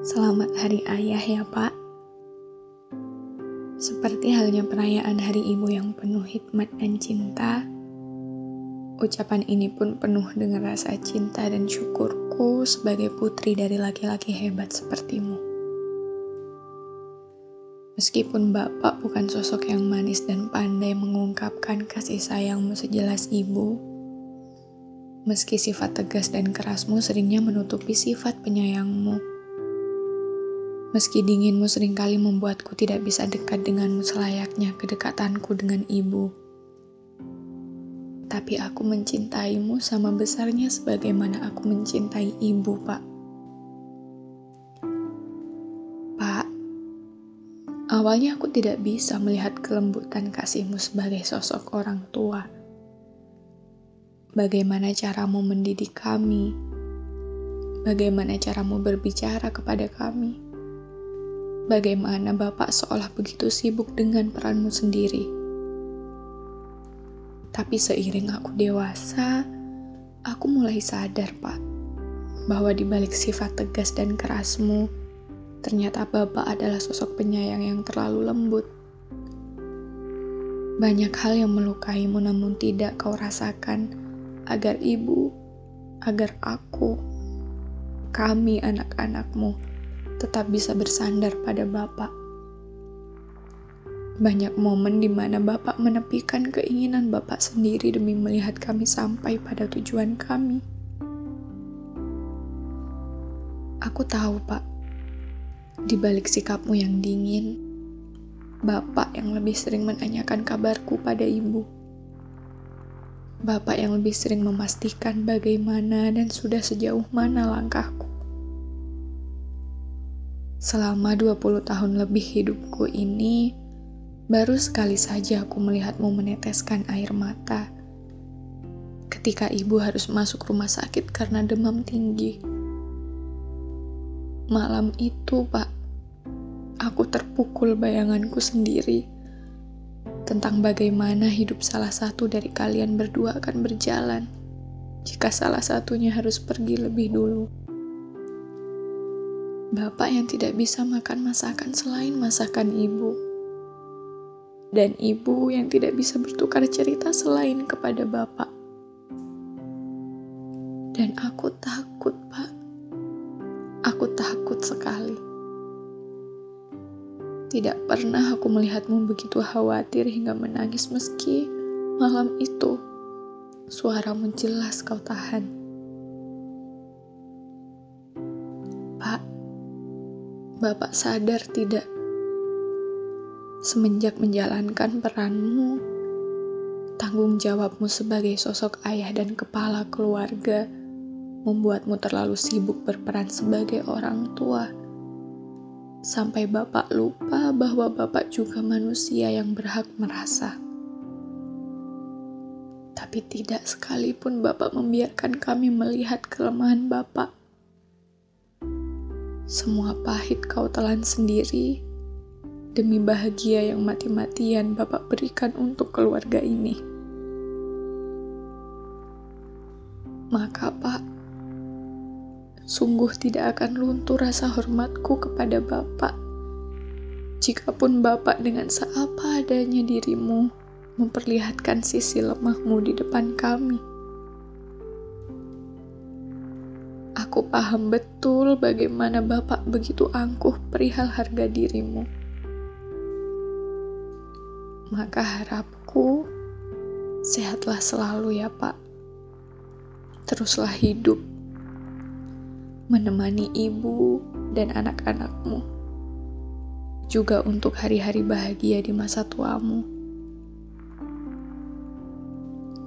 Selamat Hari Ayah ya Pak. Seperti halnya perayaan Hari Ibu yang penuh hikmat dan cinta, ucapan ini pun penuh dengan rasa cinta dan syukurku sebagai putri dari laki-laki hebat sepertimu. Meskipun Bapak bukan sosok yang manis dan pandai mengungkapkan kasih sayangmu sejelas ibu, meski sifat tegas dan kerasmu seringnya menutupi sifat penyayangmu Meski dinginmu sering kali membuatku tidak bisa dekat denganmu selayaknya kedekatanku dengan ibu. Tapi aku mencintaimu sama besarnya sebagaimana aku mencintai ibu, Pak. Pak, awalnya aku tidak bisa melihat kelembutan kasihmu sebagai sosok orang tua. Bagaimana caramu mendidik kami? Bagaimana caramu berbicara kepada kami? Bagaimana Bapak seolah begitu sibuk dengan peranmu sendiri. Tapi seiring aku dewasa, aku mulai sadar, Pak, bahwa di balik sifat tegas dan kerasmu, ternyata Bapak adalah sosok penyayang yang terlalu lembut. Banyak hal yang melukaimu namun tidak kau rasakan agar ibu, agar aku, kami anak-anakmu tetap bisa bersandar pada Bapak. Banyak momen di mana Bapak menepikan keinginan Bapak sendiri demi melihat kami sampai pada tujuan kami. Aku tahu, Pak, di balik sikapmu yang dingin, Bapak yang lebih sering menanyakan kabarku pada ibu. Bapak yang lebih sering memastikan bagaimana dan sudah sejauh mana langkahku. Selama 20 tahun lebih hidupku ini, baru sekali saja aku melihatmu meneteskan air mata. Ketika ibu harus masuk rumah sakit karena demam tinggi. Malam itu, Pak, aku terpukul bayanganku sendiri tentang bagaimana hidup salah satu dari kalian berdua akan berjalan jika salah satunya harus pergi lebih dulu. Bapak yang tidak bisa makan masakan selain masakan ibu. Dan ibu yang tidak bisa bertukar cerita selain kepada bapak. Dan aku takut, Pak. Aku takut sekali. Tidak pernah aku melihatmu begitu khawatir hingga menangis meski malam itu suaramu jelas kau tahan. Bapak sadar tidak? Semenjak menjalankan peranmu, tanggung jawabmu sebagai sosok ayah dan kepala keluarga membuatmu terlalu sibuk berperan sebagai orang tua. Sampai Bapak lupa bahwa Bapak juga manusia yang berhak merasa. Tapi tidak sekalipun Bapak membiarkan kami melihat kelemahan Bapak semua pahit kau telan sendiri demi bahagia yang mati-matian Bapak berikan untuk keluarga ini. Maka, Pak, sungguh tidak akan luntur rasa hormatku kepada Bapak. Jikapun Bapak dengan seapa adanya dirimu memperlihatkan sisi lemahmu di depan kami. Aku paham betul bagaimana Bapak begitu angkuh perihal harga dirimu. Maka harapku, sehatlah selalu ya Pak. Teruslah hidup, menemani ibu dan anak-anakmu. Juga untuk hari-hari bahagia di masa tuamu.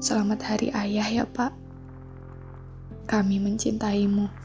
Selamat Hari Ayah ya Pak. Kami mencintaimu.